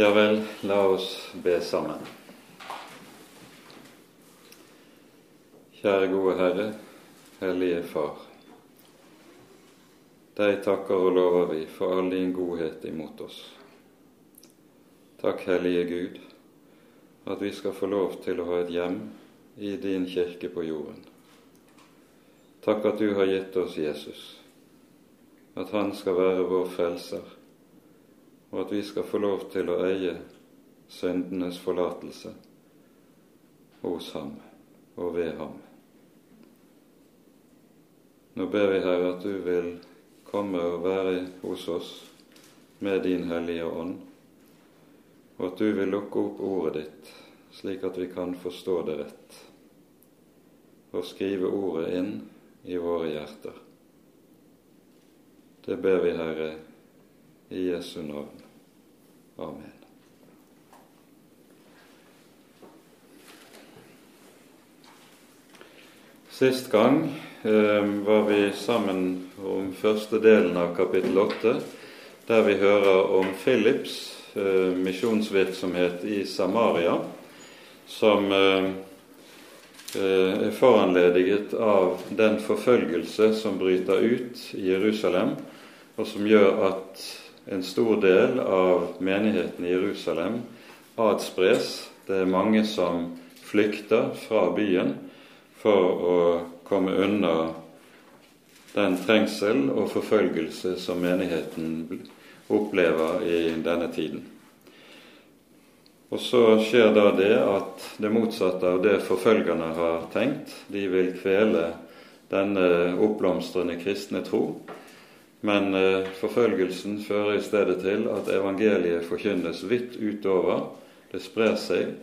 Ja vel, la oss be sammen. Kjære gode Herre, Hellige Far. Deg takker og lover vi for all din godhet imot oss. Takk, Hellige Gud, at vi skal få lov til å ha et hjem i din kirke på jorden. Takk at du har gitt oss Jesus, at han skal være vår frelser og at vi skal få lov til å eie syndenes forlatelse hos ham og ved ham. Nå ber vi, Herre, at du vil komme og være hos oss med din Hellige Ånd, og at du vil lukke opp ordet ditt, slik at vi kan forstå det rett, og skrive ordet inn i våre hjerter. Det ber vi, Herre, i Jesu navn. Amen. Sist gang eh, var vi sammen om første delen av kapittel 8, der vi hører om Philips eh, misjonsvirksomhet i Samaria, som eh, eh er foranlediget av den forfølgelse som bryter ut i Jerusalem, og som gjør at en stor del av menigheten i Jerusalem adspres. Det er mange som flykter fra byen for å komme unna den trengsel og forfølgelse som menigheten opplever i denne tiden. Og så skjer da det at det motsatte av det forfølgerne har tenkt, de vil kvele denne oppblomstrende kristne tro, men eh, forfølgelsen fører i stedet til at evangeliet forkynnes vidt utover. Det sprer seg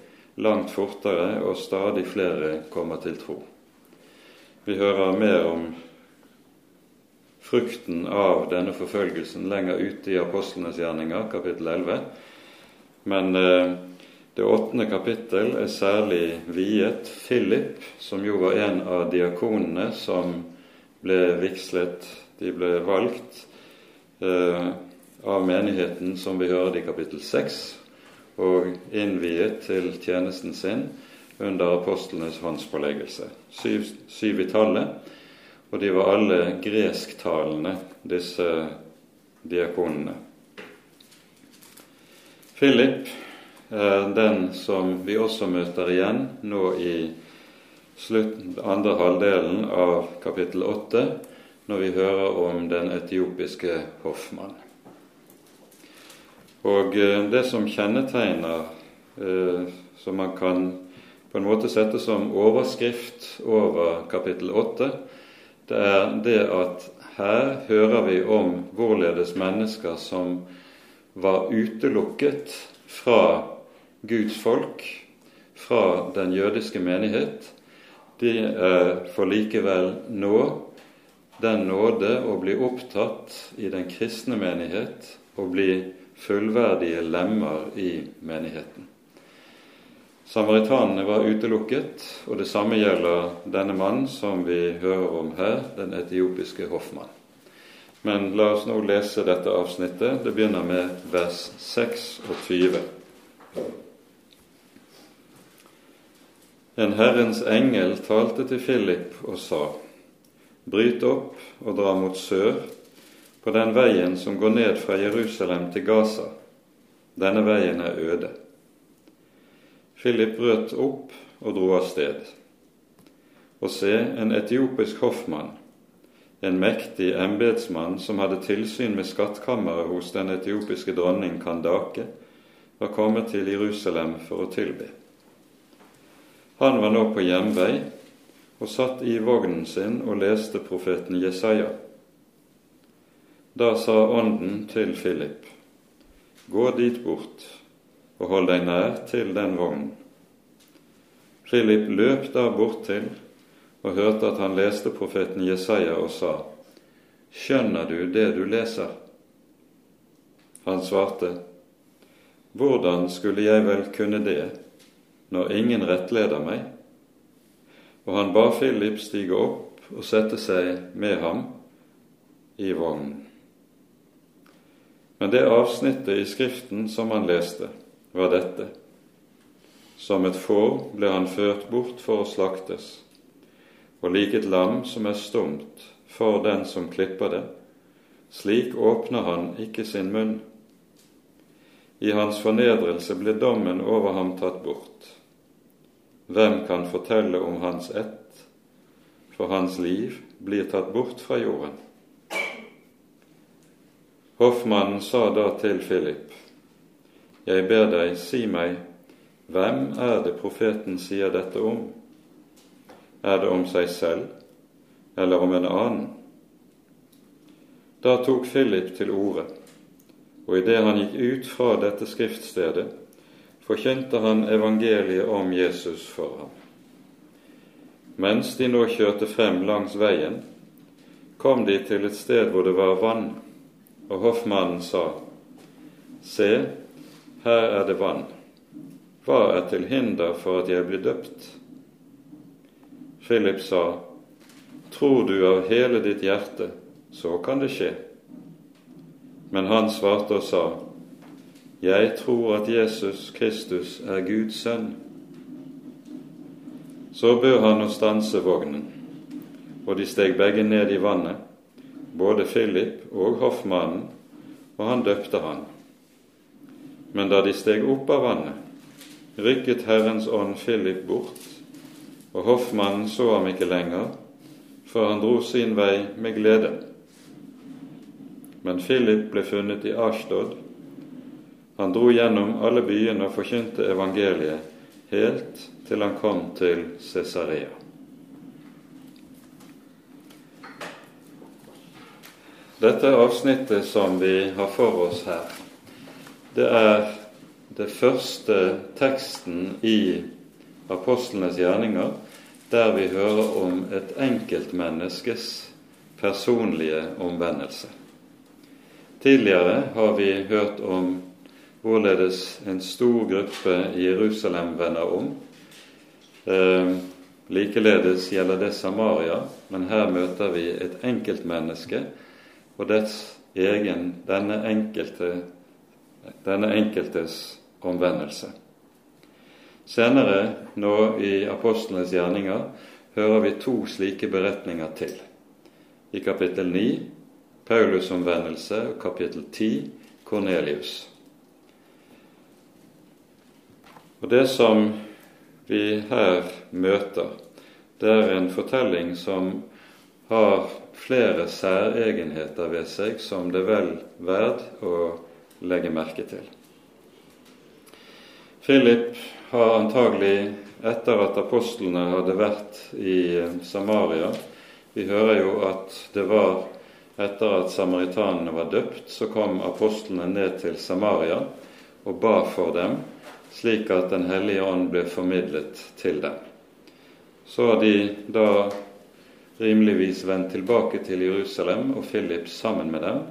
langt fortere, og stadig flere kommer til tro. Vi hører mer om frukten av denne forfølgelsen lenger ute i apostlenes gjerninger, kapittel 11. Men eh, det åttende kapittel er særlig viet Philip, som jo var en av diakonene som ble vigslet de ble valgt eh, av menigheten, som vi hørte i kapittel 6, og innviet til tjenesten sin under apostlenes håndspåleggelse. Syv, syv i tallet, og de var alle gresktalende, disse diakonene. Philip er den som vi også møter igjen nå i slutten, andre halvdelen av kapittel 8, når vi hører om den etiopiske hoffmann. Og eh, det som kjennetegner, eh, som man kan på en måte sette som overskrift over kapittel 8, det er det at her hører vi om hvorledes mennesker som var utelukket fra Guds folk, fra den jødiske menighet, de er for likevel nå den nåde å bli opptatt i den kristne menighet og bli fullverdige lemmer i menigheten. Samaritanene var utelukket, og det samme gjelder denne mannen som vi hører om her, den etiopiske hoffmann. Men la oss nå lese dette avsnittet. Det begynner med vers 26. En Herrens engel talte til Philip og sa:" Bryt opp og dra mot sør, på den veien som går ned fra Jerusalem til Gaza. Denne veien er øde. Philip brøt opp og dro av sted. Og se, en etiopisk hoffmann, en mektig embetsmann som hadde tilsyn med skattkammeret hos den etiopiske dronning Kandake, var kommet til Jerusalem for å tilbe. Han var nå på hjemvei og satt i vognen sin og leste profeten Jesaja. Da sa Ånden til Philip, gå dit bort og hold deg nær til den vognen. Philip løp da bort til og hørte at han leste profeten Jesaja og sa, Skjønner du det du leser? Han svarte, Hvordan skulle jeg vel kunne det når ingen rettleder meg? Og han ba Philip stige opp og sette seg med ham i vognen. Men det avsnittet i Skriften som han leste, var dette. Som et får ble han ført bort for å slaktes, og lik et lam som er stumt for den som klipper det, slik åpner han ikke sin munn. I hans fornedrelse ble dommen over ham tatt bort. Hvem kan fortelle om hans ett, for hans liv blir tatt bort fra jorden? Hoffmannen sa da til Philip, Jeg ber deg, si meg, hvem er det profeten sier dette om? Er det om seg selv eller om en annen? Da tok Philip til orde, og idet han gikk ut fra dette skriftstedet, forkynte han evangeliet om Jesus for ham. Mens de nå kjørte frem langs veien, kom de til et sted hvor det var vann og hoffmannen sa, Se, her er det vann. Hva er til hinder for at jeg blir døpt? Philip sa, Tror du av hele ditt hjerte, så kan det skje. Men han svarte og sa, Jeg tror at Jesus Kristus er Guds sønn. Så bød han å stanse vognen, og de steg begge ned i vannet, både Philip og hoffmannen, og han døpte han. Men da de steg opp av vannet, rykket Herrens ånd Philip bort, og hoffmannen så ham ikke lenger, for han dro sin vei med glede. Men Philip ble funnet i Ashtod. Han dro gjennom alle byene og forkynte evangeliet helt til han kom til Cesarea. Dette avsnittet som vi har for oss her, det er det første teksten i apostlenes gjerninger der vi hører om et enkeltmenneskes personlige omvendelse. Tidligere har vi hørt om hvorledes en stor gruppe i Jerusalem vender om. Eh, likeledes gjelder det Samaria, men her møter vi et enkeltmenneske og dets egen, denne, enkelte, denne enkeltes omvendelse. Senere, nå i apostlenes gjerninger, hører vi to slike beretninger til. I kapittel 9 Paulus' omvendelse og kapittel 10 Kornelius. Og Det som vi her møter, det er en fortelling som har flere særegenheter ved seg som det er vel verd å legge merke til. Philip har antagelig, etter at apostlene hadde vært i Samaria Vi hører jo at det var etter at samaritanene var døpt, så kom apostlene ned til Samaria og ba for dem, slik at Den hellige ånd ble formidlet til dem. Så har de da rimeligvis vendt tilbake til Jerusalem og Philip sammen med dem.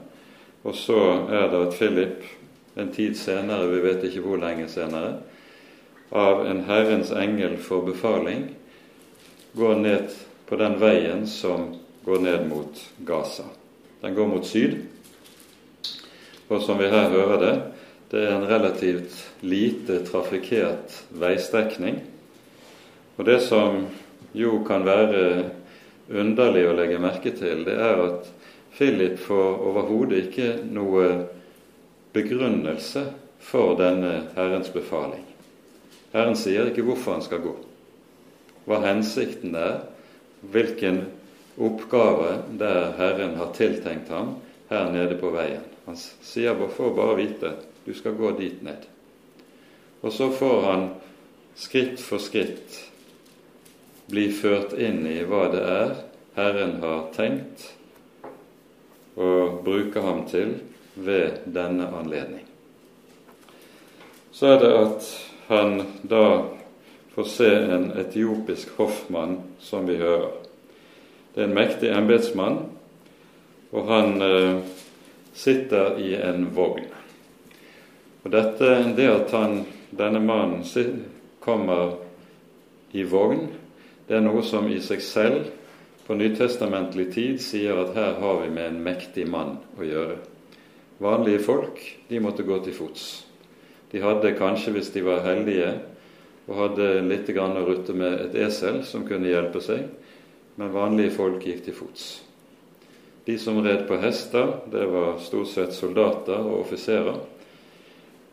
Og så er det at Philip en tid senere, vi vet ikke hvor lenge senere, av en Herrens engel for befaling går ned på den veien som går ned mot Gaza. Den går mot syd, og som vi her hører det, det er en relativt lite trafikkert veistrekning. Og det som jo kan være underlig å legge merke til, det er at Philip får overhodet ikke noe begrunnelse for denne Herrens befaling. Herren sier ikke hvorfor han skal gå, hva hensikten er, hvilken oppgave der Herren har tiltenkt ham her nede på veien. Han sier bare for bare vite du skal gå dit ned. Og så får han skritt for skritt bli ført inn i hva det er Herren har tenkt å bruke ham til ved denne anledning. Så er det at han da får se en etiopisk hoffmann, som vi hører. Det er en mektig embetsmann, og han eh, sitter i en vogn. Og dette, Det at han, denne mannen kommer i vogn, det er noe som i seg selv på nytestamentlig tid sier at her har vi med en mektig mann å gjøre. Vanlige folk de måtte gå til fots. De hadde kanskje, hvis de var heldige, og hadde litt grann å rutte med et esel som kunne hjelpe seg, men vanlige folk gikk til fots. De som red på hester, det var stort sett soldater og offiserer,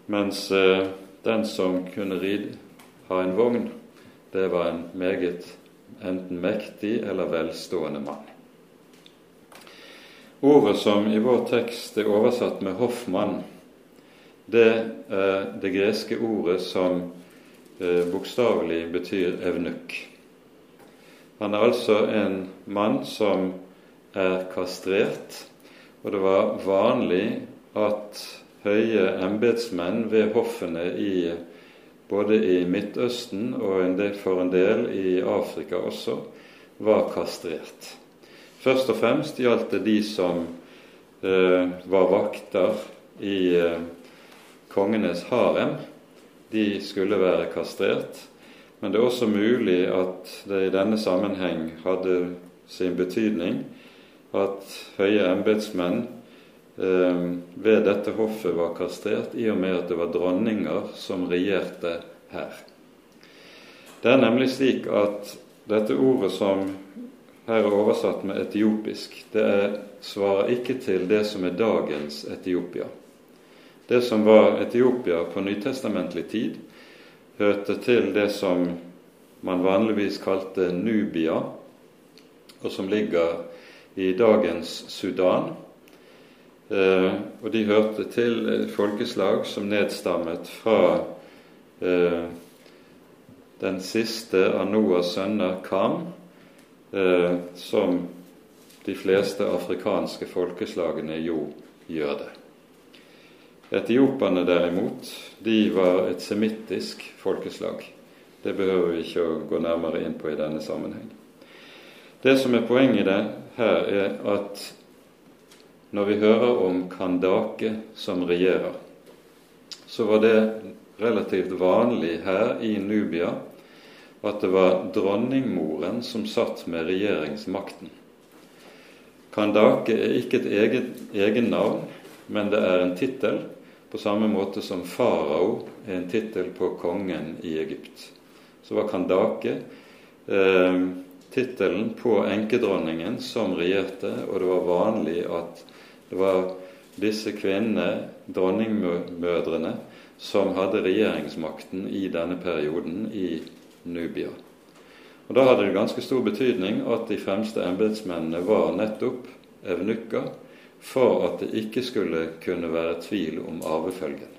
mens eh, den som kunne ride, ha en vogn, det var en meget enten mektig eller velstående mann. Ordet som i vår tekst er oversatt med 'hoffmann', det er det greske ordet som eh, bokstavelig betyr evnukk. Han er altså en mann som er kastrert, og det var vanlig at høye embetsmenn ved hoffene i både i Midtøsten og for en del i Afrika også, var kastrert. Først og fremst gjaldt det de som eh, var vakter i eh, kongenes harem. De skulle være kastrert. Men det er også mulig at det i denne sammenheng hadde sin betydning at høye embetsmenn ved dette hoffet var kastrert, i og med at det var dronninger som regjerte her. Det er nemlig slik at dette ordet som her er oversatt med etiopisk, det er, svarer ikke til det som er dagens Etiopia. Det som var Etiopia på nytestamentlig tid, hørte til det som man vanligvis kalte Nubia, og som ligger i dagens Sudan. Eh, og de hørte til folkeslag som nedstammet fra eh, den siste av Noas sønner, Kam, eh, som de fleste afrikanske folkeslagene jo gjør det. Etioperne derimot, de var et semittisk folkeslag. Det behøver vi ikke å gå nærmere inn på i denne sammenheng. Det som er poenget her, er at når vi hører om Kandake som regjerer, så var det relativt vanlig her i Nubia at det var dronningmoren som satt med regjeringsmakten. Kandake er ikke et eget, egen navn, men det er en tittel, på samme måte som farao er en tittel på kongen i Egypt. Så var Kandake eh, tittelen på enkedronningen som regjerte, og det var vanlig at det var disse kvinnene, dronningmødrene, som hadde regjeringsmakten i denne perioden i Nubia. Og Da hadde det ganske stor betydning at de fremste embetsmennene var nettopp evnukker, for at det ikke skulle kunne være tvil om arvefølgen.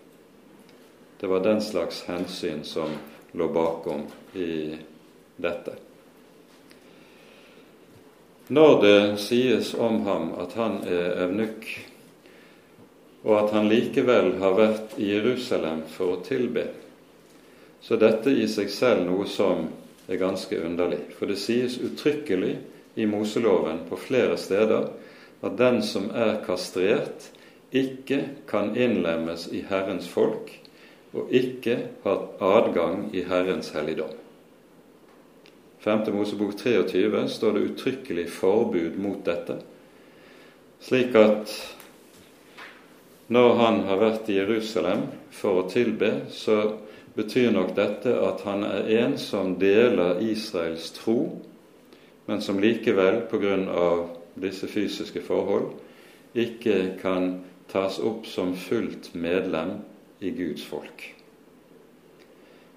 Det var den slags hensyn som lå bakom i dette. Når det sies om ham at han er evnukk, og at han likevel har vært i Jerusalem for å tilbe, så dette i seg selv noe som er ganske underlig. For det sies uttrykkelig i Moseloven på flere steder at den som er kastrert, ikke kan innlemmes i Herrens folk og ikke har adgang i Herrens helligdom. 5. Mosebok 23 står det uttrykkelig forbud mot dette, slik at når han har vært i Jerusalem for å tilbe, så betyr nok dette at han er en som deler Israels tro, men som likevel pga. disse fysiske forhold ikke kan tas opp som fullt medlem i Guds folk.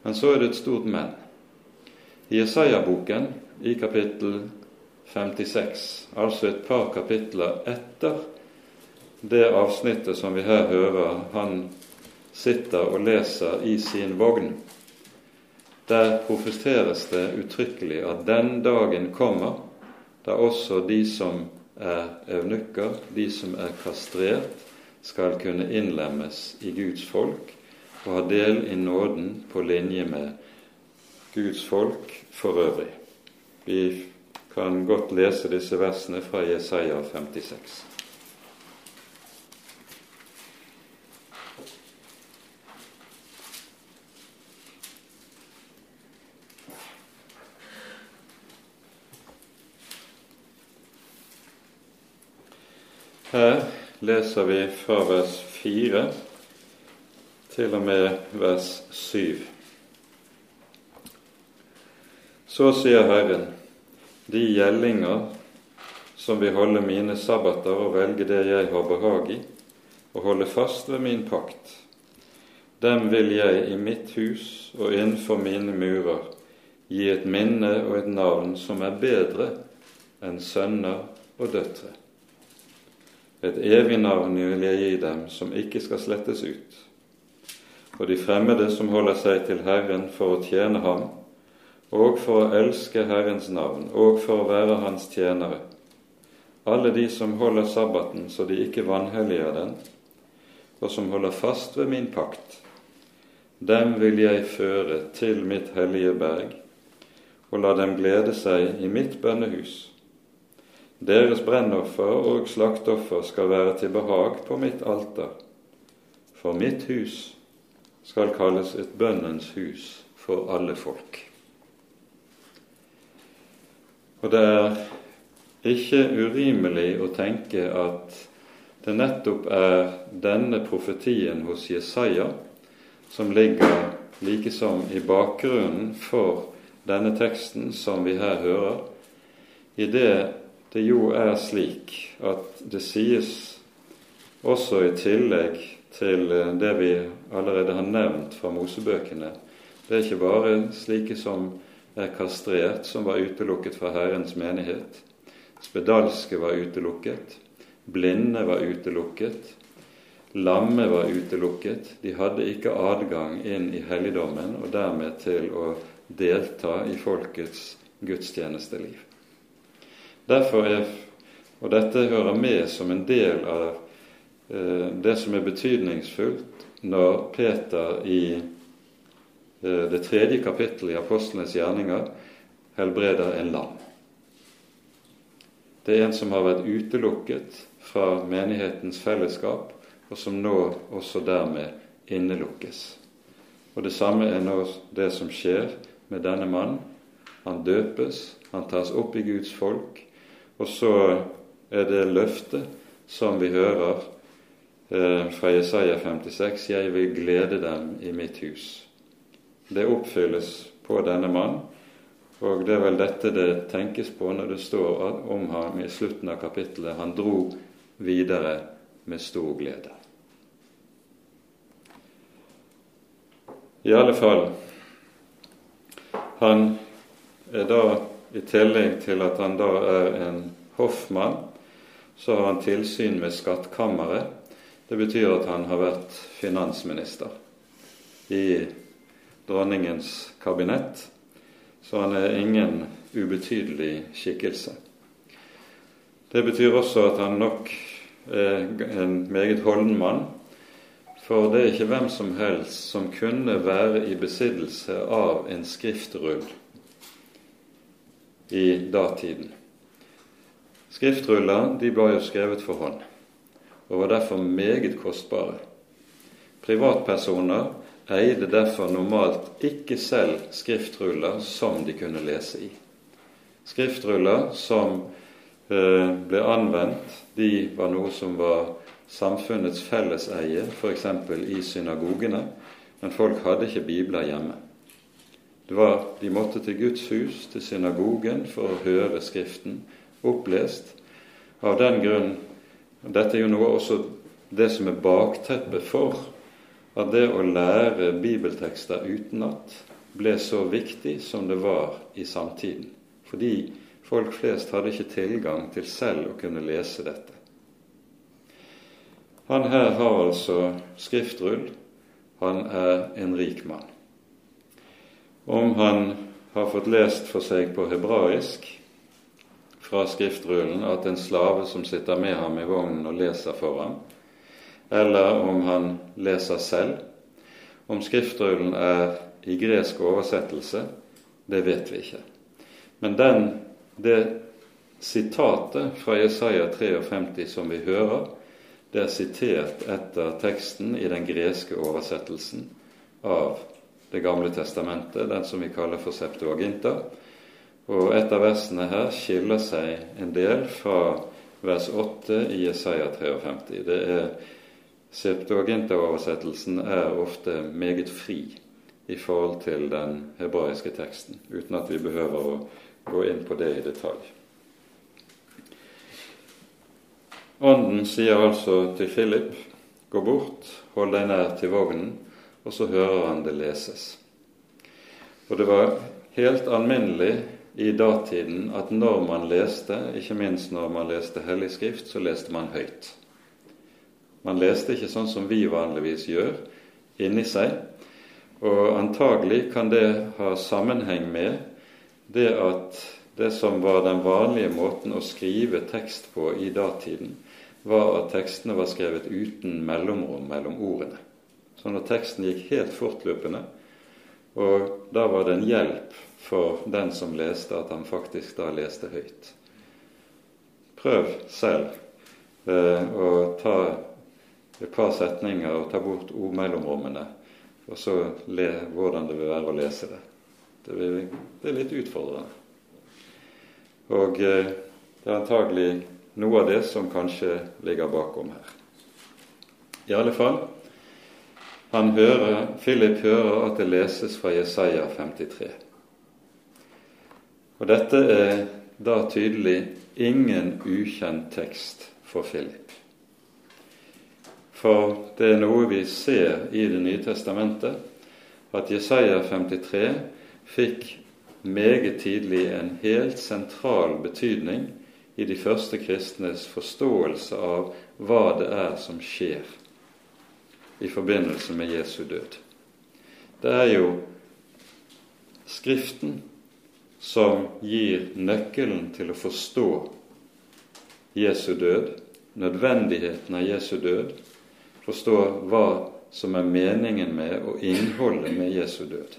Men så er det et stort men. I Jesaja-boken, i kapittel 56, altså et par kapitler etter det avsnittet som vi her hører han sitter og leser i sin vogn, der profeteres det uttrykkelig at den dagen kommer da også de som er eunukker, de som er kastrert, skal kunne innlemmes i Guds folk og ha del i nåden på linje med Guds folk for øvrig. Vi kan godt lese disse versene fra Jesaja 56. Her leser vi fra vers 4 til og med vers 7. Så sier Herren, de gjellinger som vil holde mine sabbater og velge det jeg har behag i, og holde fast ved min pakt, dem vil jeg i mitt hus og innenfor mine murer gi et minne og et navn som er bedre enn sønner og døtre. Et evig navn vil jeg gi dem som ikke skal slettes ut. Og de fremmede som holder seg til Herren for å tjene ham, og for å elske Herrens navn, og for å være Hans tjenere. Alle de som holder sabbaten så de ikke vanhelliger den, og som holder fast ved min pakt, dem vil jeg føre til mitt hellige berg, og la dem glede seg i mitt bønnehus. Deres brennoffer og slaktoffer skal være til behag på mitt alter, for mitt hus skal kalles et bønnens hus for alle folk. Og det er ikke urimelig å tenke at det nettopp er denne profetien hos Jesaja som ligger like som i bakgrunnen for denne teksten som vi her hører, i det det jo er slik at det sies også i tillegg til det vi allerede har nevnt fra Mosebøkene. Det er ikke bare slike som er kastrert, som var utelukket fra Herrens menighet. Spedalske var utelukket. Blinde var utelukket. Lamme var utelukket. De hadde ikke adgang inn i helligdommen og dermed til å delta i folkets gudstjenesteliv. Derfor er, og dette hører med som en del av eh, det som er betydningsfullt når Peter i det tredje kapittelet i apostlenes gjerninger helbreder en lam. Det er en som har vært utelukket fra menighetens fellesskap, og som nå også dermed innelukkes. Og Det samme er nå det som skjer med denne mannen. Han døpes, han tas opp i Guds folk, og så er det løftet som vi hører eh, fra Jesaja 56 Jeg vil glede dem i mitt hus. Det oppfylles på denne mann, og det er vel dette det tenkes på når det står om ham i slutten av kapittelet. Han dro videre med stor glede. I alle fall Han er da i tillegg til at han da er en hoffmann, så har han tilsyn med skattkammeret. Det betyr at han har vært finansminister i dronningens kabinett, så han er ingen ubetydelig skikkelse. Det betyr også at han nok er en meget holden mann, for det er ikke hvem som helst som kunne være i besittelse av en skriftrull i datiden. Skriftruller de ble jo skrevet for hånd og var derfor meget kostbare. Privatpersoner eide derfor normalt ikke selv skriftruller som de kunne lese i. Skriftruller som eh, ble anvendt, de var noe som var samfunnets felleseie, f.eks. i synagogene, men folk hadde ikke bibler hjemme. Var, De måtte til Guds hus, til synagogen, for å høre Skriften opplest. Av den grunn Dette er jo noe også det som er bakteppet for at det å lære bibeltekster utenat ble så viktig som det var i samtiden. Fordi folk flest hadde ikke tilgang til selv å kunne lese dette. Han her har altså skriftrull. Han er en rik mann om han har fått lest for seg på hebraisk fra skriftrullen at en slave som sitter med ham i vognen og leser for ham, eller om han leser selv. Om skriftrullen er i gresk oversettelse, det vet vi ikke. Men den, det sitatet fra Jesaja 53 som vi hører, det er sitert etter teksten i den greske oversettelsen av det gamle testamentet, den som vi kaller for Septuaginta. Og et av versene her skiller seg en del fra vers 8 i Jesaja 53. Det er Septuaginta-oversettelsen er ofte meget fri i forhold til den hebraiske teksten, uten at vi behøver å gå inn på det i detalj. Ånden sier altså til Philip, gå bort, hold deg nær til vognen, og så hører han det leses. Og det var helt alminnelig i datiden at når man leste, ikke minst når man leste Hellig Skrift, så leste man høyt. Man leste ikke sånn som vi vanligvis gjør, inni seg. Og antagelig kan det ha sammenheng med det at det som var den vanlige måten å skrive tekst på i datiden, var at tekstene var skrevet uten mellomrom mellom ordene. Sånn at teksten gikk helt fortløpende, og da var det en hjelp for den som leste, at han faktisk da leste høyt. Prøv selv eh, å ta et par setninger og ta bort ordmellomrommene, og så le hvordan det vil være å lese det. Det, vil, det er litt utfordrende. Og eh, det er antagelig noe av det som kanskje ligger bakom her. I alle fall han hører, Philip hører at det leses fra Jesaja 53. Og dette er da tydelig ingen ukjent tekst for Philip. For det er noe vi ser i Det nye testamentet, at Jesaja 53 fikk meget tidlig en helt sentral betydning i de første kristnes forståelse av hva det er som skjer i forbindelse med Jesu død. Det er jo Skriften som gir nøkkelen til å forstå Jesu død, nødvendigheten av Jesu død, forstå hva som er meningen med og innholdet med Jesu død.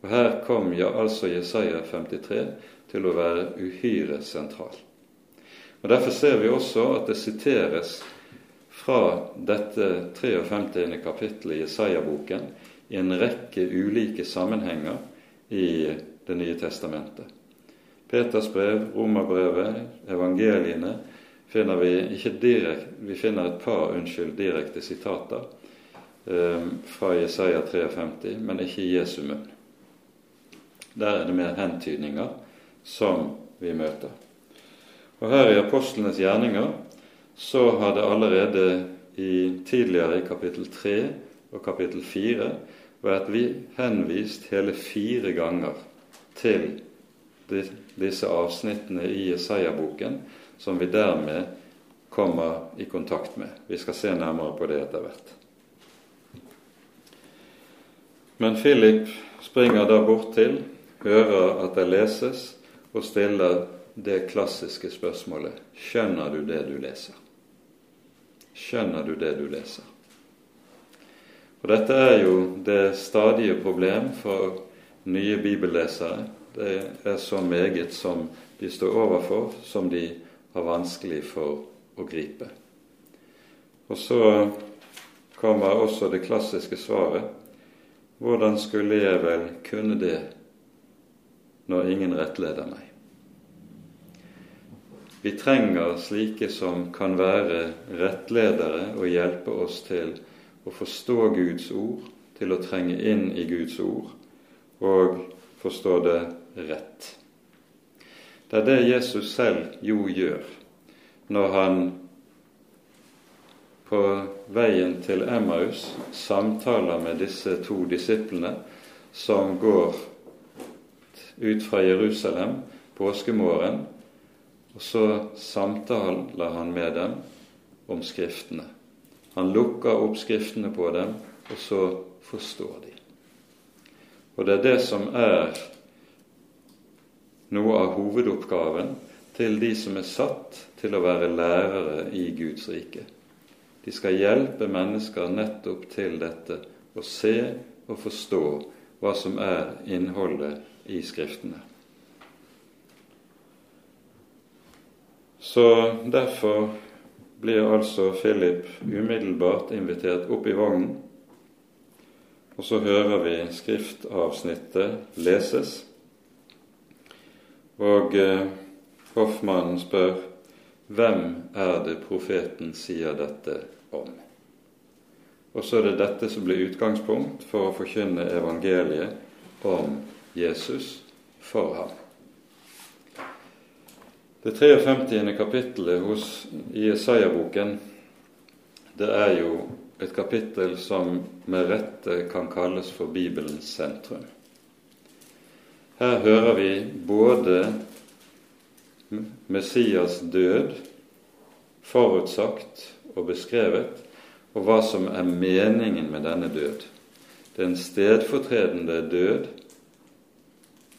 Og Her kom ja, altså Jesaja 53 til å være uhyre sentral. Og Derfor ser vi også at det siteres fra dette 53. kapittelet i Jesaja-boken i en rekke ulike sammenhenger i Det nye testamentet. Peters brev, Romerbrevet, evangeliene finner vi ikke direkt, vi finner et par unnskyld, direkte sitater eh, fra Jesaja 53, men ikke i Jesu munn. Der er det mer hentydninger som vi møter. Og her i apostlenes gjerninger så har det allerede i, tidligere i kapittel 3 og kapittel 4 vært henvist hele fire ganger til disse avsnittene i Jesaja-boken som vi dermed kommer i kontakt med. Vi skal se nærmere på det etter hvert. Men Philip springer da bort til, hører at det leses, og stiller det klassiske spørsmålet Skjønner du det du leser? skjønner du det du leser. Og Dette er jo det stadige problem for nye bibellesere. Det er så meget som de står overfor, som de har vanskelig for å gripe. Og så kommer også det klassiske svaret hvordan skulle jeg vel kunne det når ingen rettleder meg? Vi trenger slike som kan være rettledere og hjelpe oss til å forstå Guds ord, til å trenge inn i Guds ord og forstå det rett. Det er det Jesus selv jo gjør når han på veien til Emmaus samtaler med disse to disiplene som går ut fra Jerusalem påskemorgen og så samtaler han med dem om Skriftene. Han lukker opp Skriftene på dem, og så forstår de. Og det er det som er noe av hovedoppgaven til de som er satt til å være lærere i Guds rike. De skal hjelpe mennesker nettopp til dette, å se og forstå hva som er innholdet i Skriftene. Så derfor blir altså Philip umiddelbart invitert opp i vognen. Og så hører vi skriftavsnittet leses. Og eh, hoffmannen spør hvem er det profeten sier dette om? Og så er det dette som blir utgangspunkt for å forkynne evangeliet om Jesus for ham. Det 53. kapittelet hos, i Isaiah-boken det er jo et kapittel som med rette kan kalles for Bibelens sentrum. Her hører vi både Messias død forutsagt og beskrevet, og hva som er meningen med denne død. Det er en stedfortredende død,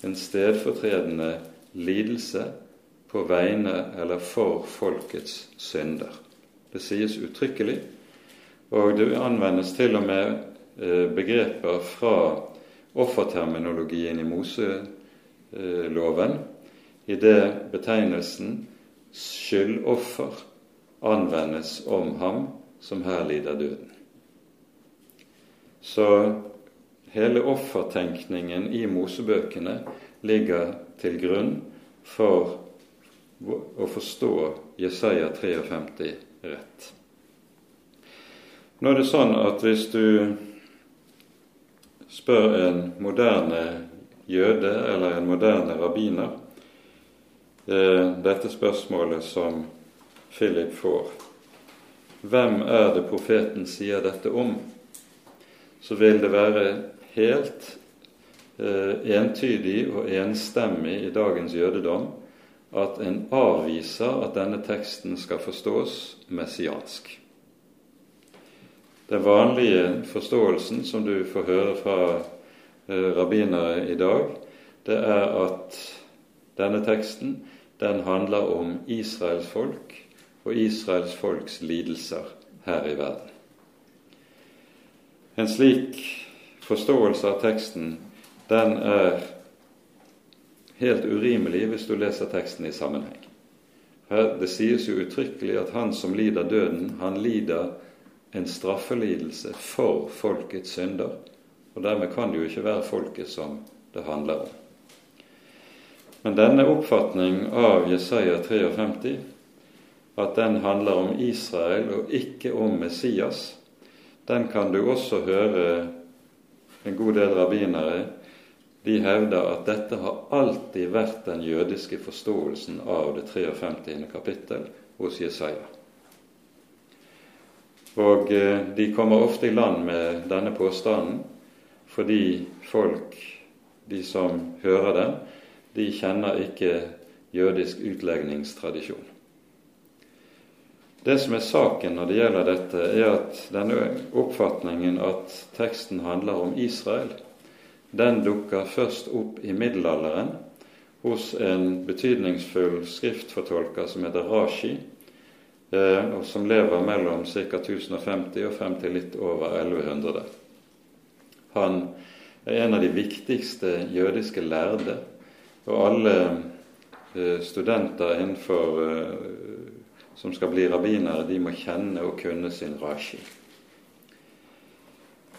en stedfortredende lidelse på vegne eller for folkets synder. Det sies uttrykkelig, og det anvendes til og med eh, begreper fra offerterminologien i Moseloven, i det betegnelsen skyldoffer anvendes om ham som her lider døden. Så hele offertenkningen i Mosebøkene ligger til grunn for å forstå Jesaja 53 rett. Nå er det sånn at hvis du spør en moderne jøde eller en moderne rabbiner eh, dette spørsmålet som Philip får Hvem er det profeten sier dette om? Så vil det være helt eh, entydig og enstemmig i dagens jødedom at en avviser at denne teksten skal forstås messiansk. Den vanlige forståelsen som du får høre fra eh, rabbinere i dag, det er at denne teksten den handler om Israels folk og Israels folks lidelser her i verden. En slik forståelse av teksten den er helt urimelig hvis du leser teksten i sammenheng. Her, det sies jo uttrykkelig at han som lider døden, han lider en straffelidelse for folkets synder. Og dermed kan det jo ikke være folket som det handler om. Men denne oppfatning av Jesaja 53, at den handler om Israel og ikke om Messias, den kan du også høre en god del rabbinere de hevder at dette har alltid vært den jødiske forståelsen av det 53. kapittel hos Jesaja. Og eh, de kommer ofte i land med denne påstanden fordi folk, de som hører den, de kjenner ikke jødisk utlegningstradisjon. Det som er saken når det gjelder dette, er at denne oppfatningen at teksten handler om Israel, den dukker først opp i middelalderen hos en betydningsfull skriftfortolker som heter Rashi, eh, og som lever mellom ca. 1050 og frem til litt over 1100. Han er en av de viktigste jødiske lærde og alle eh, studenter innenfor eh, som skal bli rabbinere, de må kjenne og kunne sin rashi.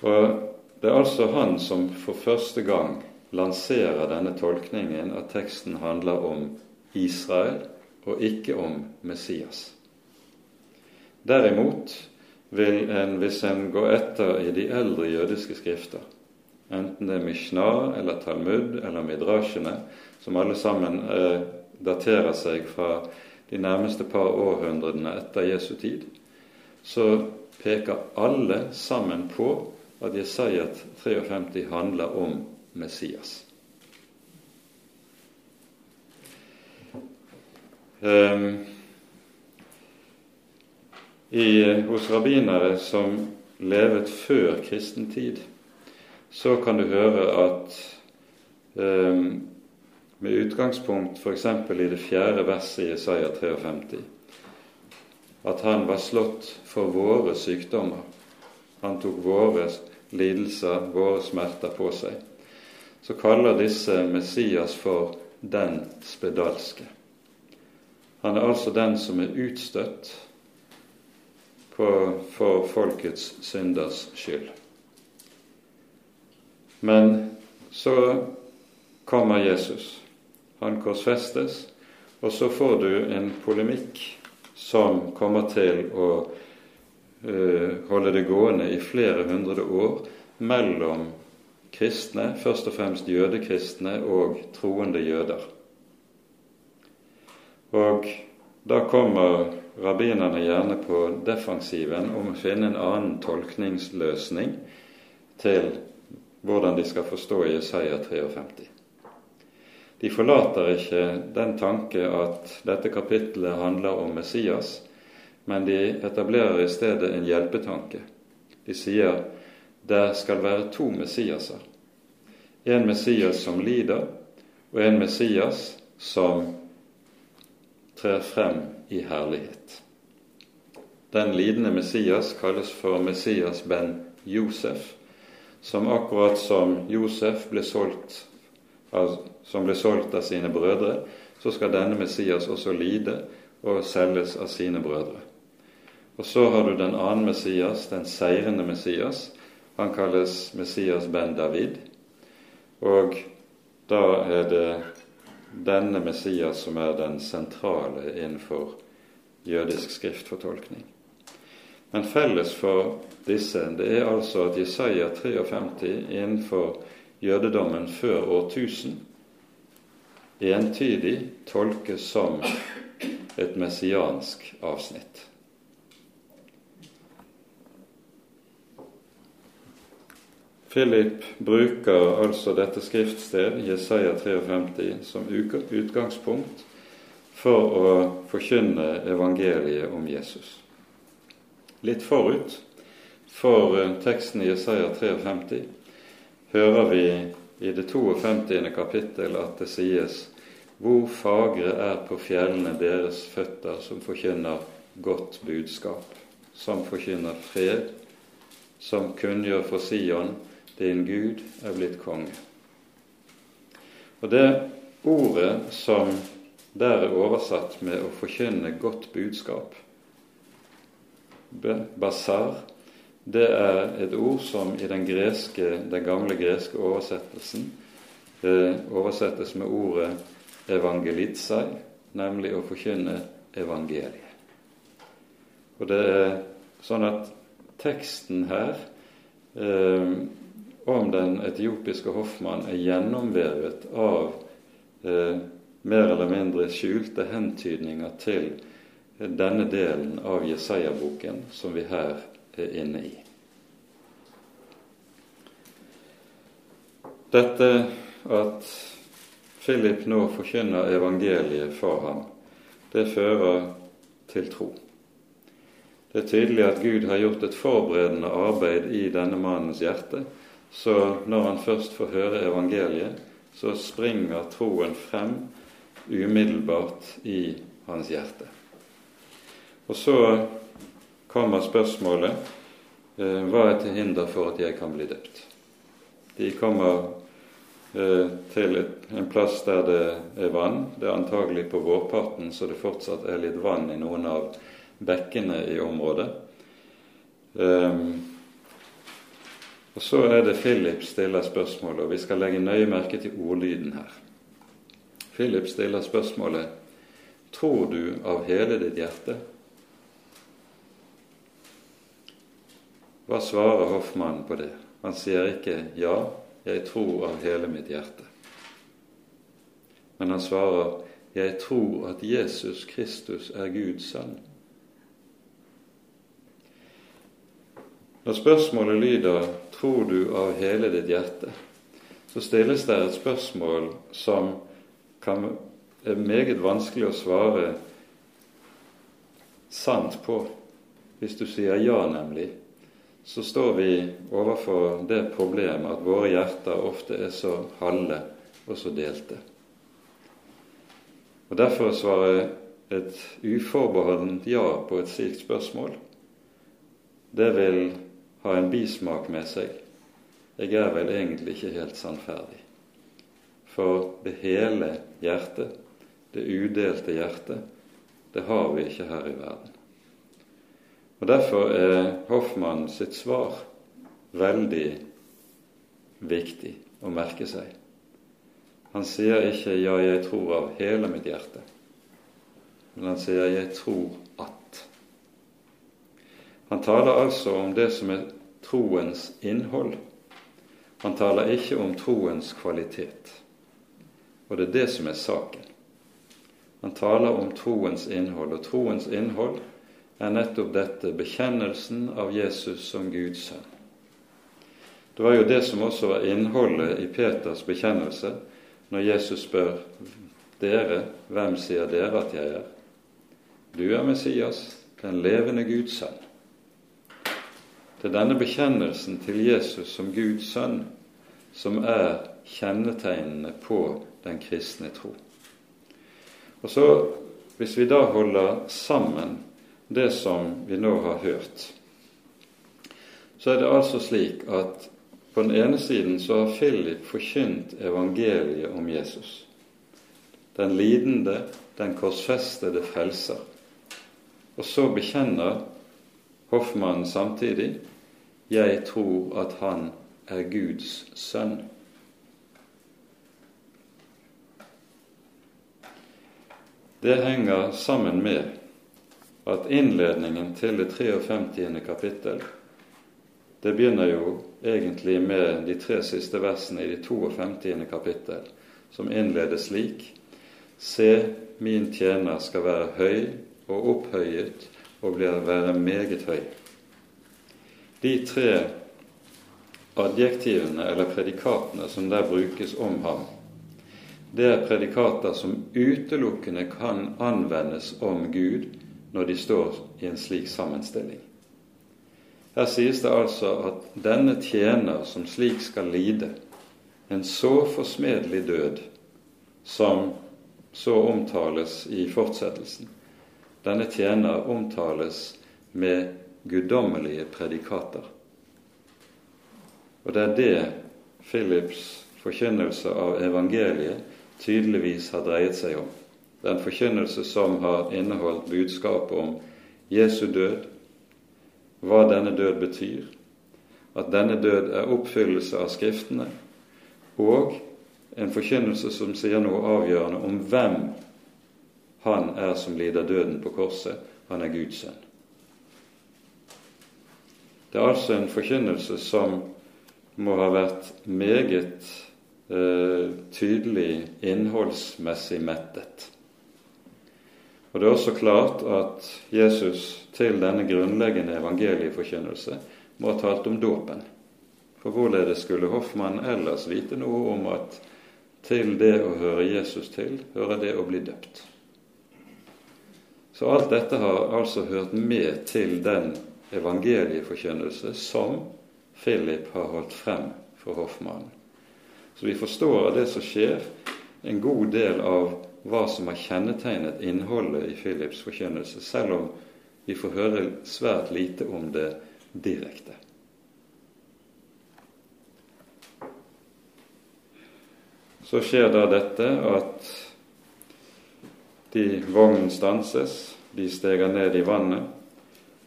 Og Det er altså han som for første gang lanserer denne tolkningen at teksten handler om Israel og ikke om Messias. Derimot vil en, hvis en går etter i de eldre jødiske skrifter, enten det er Mishnah eller Talmud eller Midrasjene, som alle sammen eh, daterer seg fra de nærmeste par århundrene etter Jesu tid, så peker alle sammen på at Jesaja 53 handler om Messias. Um, i, hos rabbinere som levet før kristen tid, så kan du høre at um, med utgangspunkt f.eks. i det fjerde verset i Isaiah 53 at han var slått for våre sykdommer. Han tok våre lidelser, våre smerter på seg. Så kaller disse Messias for den spedalske. Han er altså den som er utstøtt på, for folkets synders skyld. Men så kommer Jesus han korsfestes, og så får du en polemikk som kommer til å uh, holde det gående i flere hundre år mellom kristne, først og fremst jødekristne og troende jøder. Og da kommer rabbinerne gjerne på defensiven om å finne en annen tolkningsløsning til hvordan de skal forstå Jesaja 53. De forlater ikke den tanke at dette kapittelet handler om Messias, men de etablerer i stedet en hjelpetanke. De sier der skal være to Messiaser. En Messias som lider, og en Messias som trer frem i herlighet. Den lidende Messias kalles for Messias ben Josef, som akkurat som Josef ble solgt, som ble solgt av sine brødre, så skal denne Messias også lide og selges av sine brødre. Og så har du den annen Messias, den seirende Messias, han kalles Messias ben David. Og da er det denne Messias som er den sentrale innenfor jødisk skriftfortolkning. Men felles for disse det er altså at Jesaja 53 innenfor jødedommen før årtusen entydig tolkes som et messiansk avsnitt. Philip bruker altså dette skriftsted, Jesaja 53, som utgangspunkt for å forkynne evangeliet om Jesus. Litt forut for eh, teksten i Jesaja 53 hører vi i det 52. kapittel at det sies hvor fagre er på fjellene deres føtter som forkynner godt budskap, som forkynner fred, som kunngjør for Sion din Gud er blitt konge. Og det ordet som der er oversatt med å forkynne godt budskap, basar, det er et ord som i den, greske, den gamle greske oversettelsen eh, oversettes med ordet evangelitsai, nemlig å forkynne evangeliet. Og det er sånn at teksten her eh, om den etiopiske hoffmann er gjennomvevet av eh, mer eller mindre skjulte hentydninger til denne delen av Jesaja-boken som vi her er inne i. Dette at Philip nå forkynner evangeliet for ham, det fører til tro. Det er tydelig at Gud har gjort et forberedende arbeid i denne mannens hjerte, så når han først får høre evangeliet, så springer troen frem umiddelbart i hans hjerte. Og så kommer spørsmålet eh, hva er til hinder for at jeg kan bli døpt? De kommer eh, til en plass der det er vann. Det er antagelig på vårparten, så det fortsatt er litt vann i noen av bekkene i området. Um, og Så er det Philip stiller spørsmålet, og vi skal legge nøye merke til ordlyden her. Philip stiller spørsmålet Tror du av hele ditt hjerte? Hva svarer Hoffmann på det? Han sier ikke 'ja, jeg tror av hele mitt hjerte'. Men han svarer 'jeg tror at Jesus Kristus er Guds sønn'. Når spørsmålet lyder 'Tror du av hele ditt hjerte?', så stilles det et spørsmål som kan, er meget vanskelig å svare sant på. Hvis du sier ja, nemlig, så står vi overfor det problemet at våre hjerter ofte er så halve og så delte. Og Derfor å svare et uforbeholdent ja på et slikt spørsmål, det vil ha en bismak med seg. Jeg er vel egentlig ikke helt sannferdig. For det hele hjertet, det udelte hjertet, det har vi ikke her i verden. Og Derfor er Hoffmann sitt svar veldig viktig å merke seg. Han sier ikke 'ja, jeg tror av hele mitt hjerte', men han sier 'jeg tror. Han taler altså om det som er troens innhold. Han taler ikke om troens kvalitet. Og det er det som er saken. Han taler om troens innhold, og troens innhold er nettopp dette bekjennelsen av Jesus som Guds sønn. Det var jo det som også var innholdet i Peters bekjennelse når Jesus spør dere, hvem sier dere at jeg er? Du er Messias, den levende Guds sønn. Det er denne bekjennelsen til Jesus som Guds sønn som er kjennetegnene på den kristne tro. Og så, Hvis vi da holder sammen det som vi nå har hørt, så er det altså slik at på den ene siden så har Philip forkynt evangeliet om Jesus. Den lidende, den korsfestede frelser. Og så bekjenner hoffmannen samtidig 'Jeg tror at han er Guds sønn'. Det henger sammen med at innledningen til det 53. kapittel det begynner jo egentlig med de tre siste versene i det 52. kapittel, som innledes slik Se, min tjener skal være høy og opphøyet og blir være meget høy. De tre adjektivene eller predikatene som der brukes om ham, det er predikater som utelukkende kan anvendes om Gud når de står i en slik sammenstilling. Her sies det altså at denne tjener som slik skal lide en så forsmedelig død som så omtales i fortsettelsen. Denne tjener omtales med guddommelige predikater. Og det er det Philips forkynnelse av evangeliet tydeligvis har dreiet seg om. Den forkynnelse som har inneholdt budskapet om Jesu død, hva denne død betyr, at denne død er oppfyllelse av Skriftene, og en forkynnelse som sier noe avgjørende om hvem han er som lider døden på korset. Han er Guds sønn. Det er altså en forkynnelse som må ha vært meget eh, tydelig innholdsmessig mettet. Og Det er også klart at Jesus til denne grunnleggende evangelieforkynnelse må ha talt om dåpen. For hvorledes skulle hoffmannen ellers vite noe om at til det å høre Jesus til, hører det å bli døpt? Så alt dette har altså hørt med til den evangelieforkynnelse som Philip har holdt frem for hoffmannen. Så vi forstår av det som skjer, en god del av hva som har kjennetegnet innholdet i Philips forkynnelse, selv om vi får høre svært lite om det direkte. Så skjer da dette at de vognen stanses, de steger ned i vannet,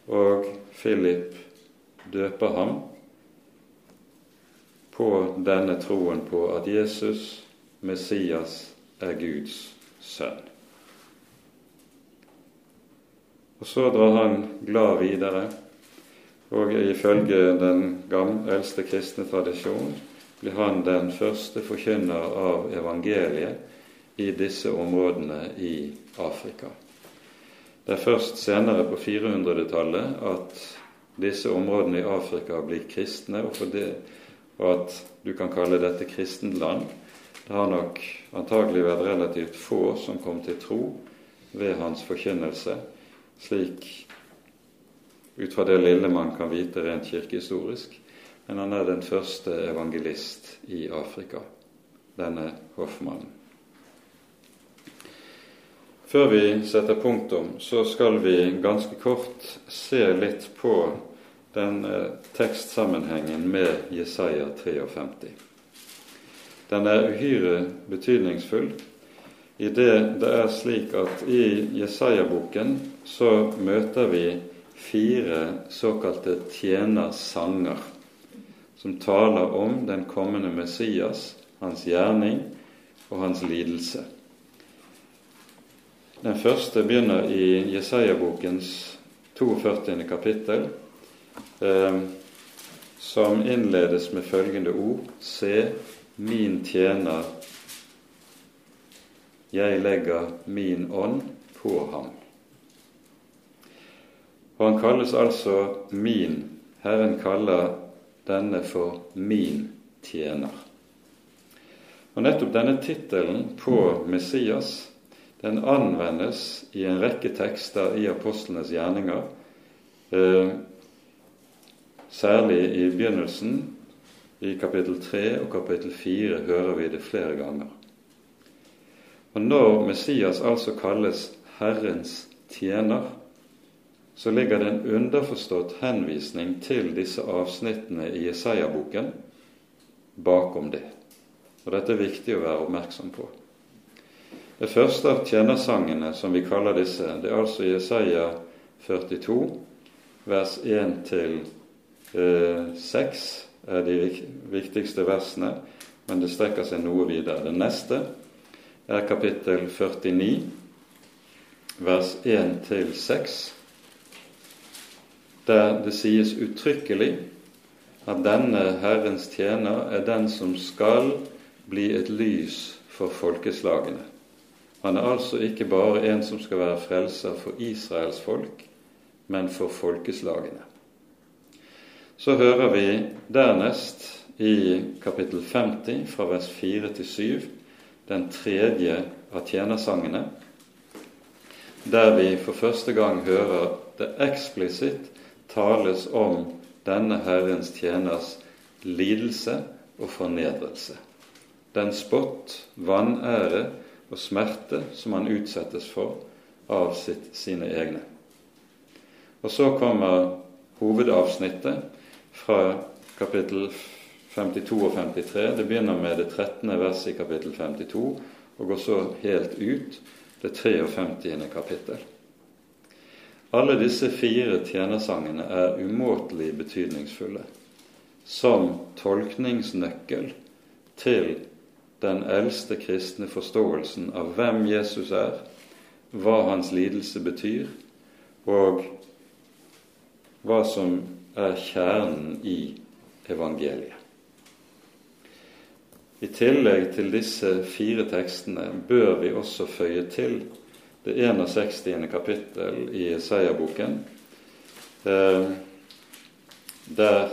og Philip døper ham på denne troen på at Jesus, Messias, er Guds sønn. Og så drar han glad videre, og ifølge den gamle, eldste kristne tradisjon blir han den første forkynner av evangeliet i disse områdene i Afrika. Det er først senere på 400-tallet at disse områdene i Afrika blir kristne, og, det, og at du kan kalle dette kristent land. Det har nok antagelig vært relativt få som kom til tro ved hans forkynnelse slik ut fra det lille man kan vite rent kirkehistorisk. Men han er den første evangelist i Afrika, denne hoffmannen. Før vi setter punktum, så skal vi ganske kort se litt på den eh, tekstsammenhengen med Jesaja 53. Den er uhyre betydningsfull i det det er slik at i Jesaja-boken så møter vi fire såkalte tjenersanger som taler om den kommende Messias, hans gjerning og hans lidelse. Den første begynner i Jesaja-bokens 42. kapittel, eh, som innledes med følgende ord Se, min tjener, jeg legger min ånd på ham. Og han kalles altså min. Herren kaller denne for min tjener. Og Nettopp denne tittelen på Messias den anvendes i en rekke tekster i apostlenes gjerninger, eh, særlig i begynnelsen. I kapittel 3 og kapittel 4 hører vi det flere ganger. Og Når Messias altså kalles Herrens tjener, så ligger det en underforstått henvisning til disse avsnittene i Jesaja-boken bakom det. Og Dette er viktig å være oppmerksom på. Det første av tjenersangene, som vi kaller disse, det er altså Jesaja 42, vers 1 til 6 eh, er de viktigste versene, men det strekker seg noe videre. Det neste er kapittel 49, vers 1-6, der det sies uttrykkelig at denne Herrens tjener er den som skal bli et lys for folkeslagene. Han er altså ikke bare en som skal være frelser for Israels folk, men for folkeslagene. Så hører vi dernest i kapittel 50 fra vers 4 til 7 den tredje av tjenersangene, der vi for første gang hører det eksplisitt tales om denne Herrens tjeners lidelse og fornedrelse. Den spott, vanære og smerte som han utsettes for av sitt, sine egne. Og så kommer hovedavsnittet fra kapittel 52 og 53. Det begynner med det 13. verset i kapittel 52 og går så helt ut det 53. kapittel. Alle disse fire tjenersangene er umåtelig betydningsfulle som tolkningsnøkkel til den eldste kristne forståelsen av hvem Jesus er, hva hans lidelse betyr, og hva som er kjernen i evangeliet. I tillegg til disse fire tekstene bør vi også føye til det 61. kapittel i Isaiah-boken, eh, der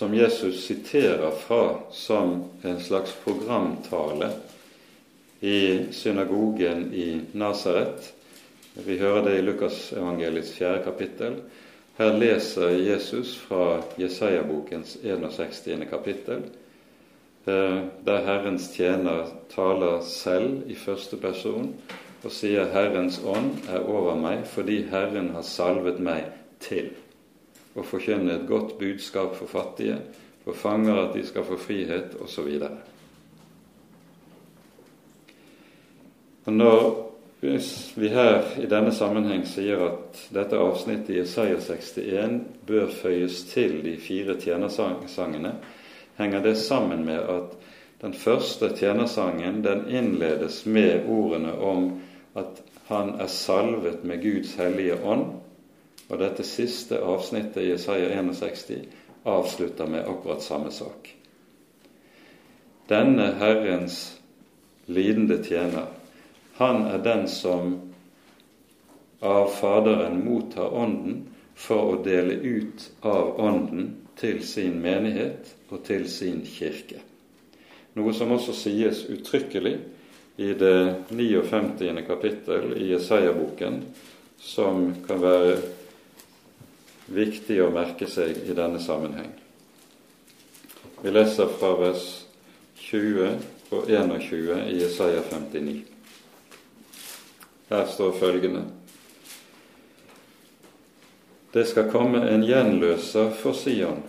som Jesus siterer fra som en slags programtale i synagogen i Nasaret. Vi hører det i Lukasevangeliets fjerde kapittel. Her leser Jesus fra Jesaja-bokens 61. kapittel, eh, der Herrens tjener taler selv i første person og sier 'Herrens ånd er over meg fordi Herren har salvet meg til' og forkynne et godt budskap for fattige, for fanger at de skal få frihet, osv. Når vi her i denne sammenheng sier at dette avsnittet i Isaiah 61 bør føyes til de fire tjenersangene, henger det sammen med at den første tjenersangen den innledes med ordene om at han er salvet med Guds hellige ånd, og dette siste avsnittet i Jesaja 61 avslutter med akkurat samme sak. Denne Herrens lidende tjener, han er den som av Faderen mottar Ånden for å dele ut av Ånden til sin menighet og til sin kirke. Noe som også sies uttrykkelig i det 59. kapittel i Jesaja-boken, som kan være viktig å merke seg i denne sammenheng. Vi leser fra vers 20 og 21 i Jesaja 59. Her står følgende Det skal komme en gjenløser for Sion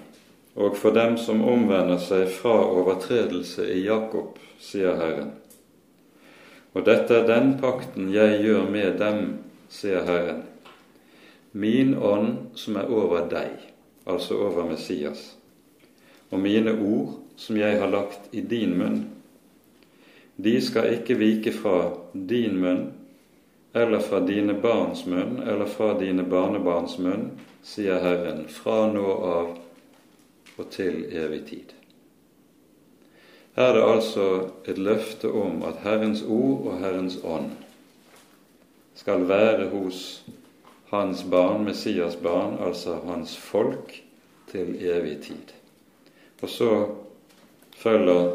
og for dem som omvender seg fra overtredelse i Jakob, sier Herren. Og dette er den pakten jeg gjør med dem, sier Herren min ånd som er over deg, altså over Messias, og mine ord som jeg har lagt i din munn, de skal ikke vike fra din munn, eller fra dine barns munn, eller fra dine barnebarns munn, sier Herren, fra nå av og til evig tid. Her er det altså et løfte om at Herrens ord og Herrens ånd skal være hos hans barn, Messias barn, altså hans folk, til evig tid. Og så følger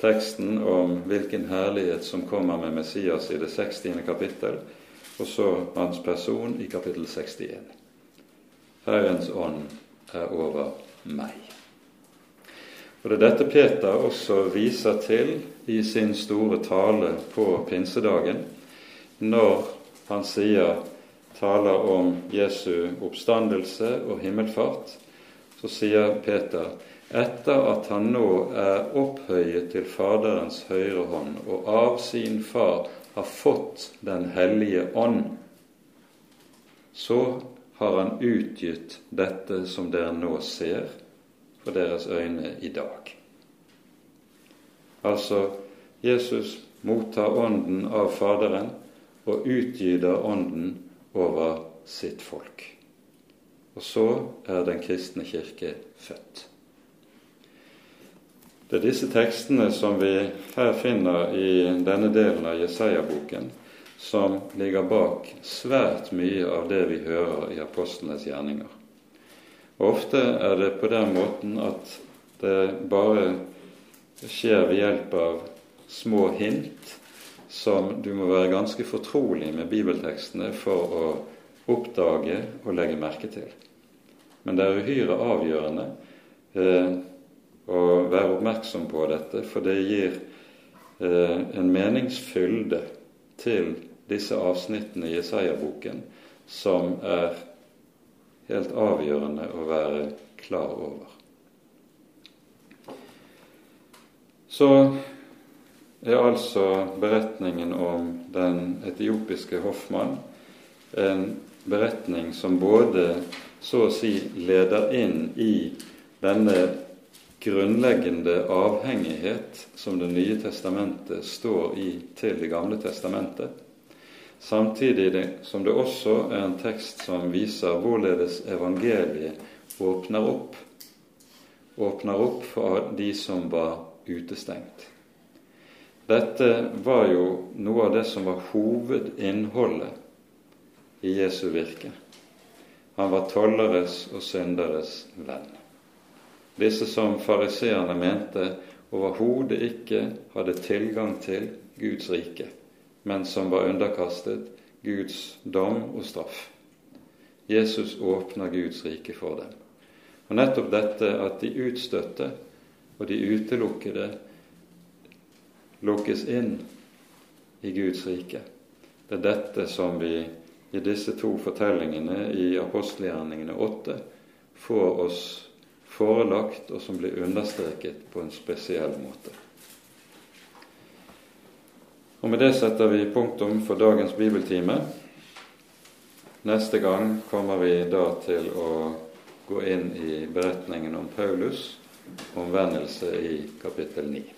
teksten om hvilken herlighet som kommer med Messias i det 60. kapittel, og så hans person i kapittel 61. Herrens ånd er over meg. Og Det er dette Peter også viser til i sin store tale på pinsedagen, når han sier, taler om Jesu oppstandelse og himmelfart. Så sier Peter etter at han nå er opphøyet til Faderens høyre hånd og av sin far har fått Den hellige ånd, så har han utgitt dette som dere nå ser for deres øyne i dag. Altså, Jesus mottar Ånden av Faderen og utgyter Ånden over sitt folk. Og så er Den kristne kirke født. Det er disse tekstene som vi her finner i denne delen av Jesaja-boken, som ligger bak svært mye av det vi hører i apostlenes gjerninger. Og Ofte er det på den måten at det bare skjer ved hjelp av små hint som du må være ganske fortrolig med bibeltekstene for å oppdage og legge merke til. Men det er uhyre avgjørende eh, å være oppmerksom på dette, for det gir eh, en meningsfylde til disse avsnittene i Jesaja-boken som er helt avgjørende å være klar over. Så er altså beretningen om den etiopiske hoffmann en beretning som både så å si leder inn i denne grunnleggende avhengighet som Det nye testamentet står i til Det gamle testamentet, samtidig som det også er en tekst som viser hvorledes evangeliet åpner opp, åpner opp for de som var utestengt. Dette var jo noe av det som var hovedinnholdet i Jesu virke. Han var tolleres og synderes venn disse som fariseerne mente overhodet ikke hadde tilgang til Guds rike, men som var underkastet Guds dom og straff. Jesus åpner Guds rike for dem. Og nettopp dette at de utstøtte og de utelukkede lukkes inn i Guds rike. Det er dette som vi i disse to fortellingene i apostelgjerningene åtte får oss forelagt, og som blir understreket på en spesiell måte. Og Med det setter vi punktum for dagens bibeltime. Neste gang kommer vi da til å gå inn i beretningen om Paulus' omvendelse i kapittel 9.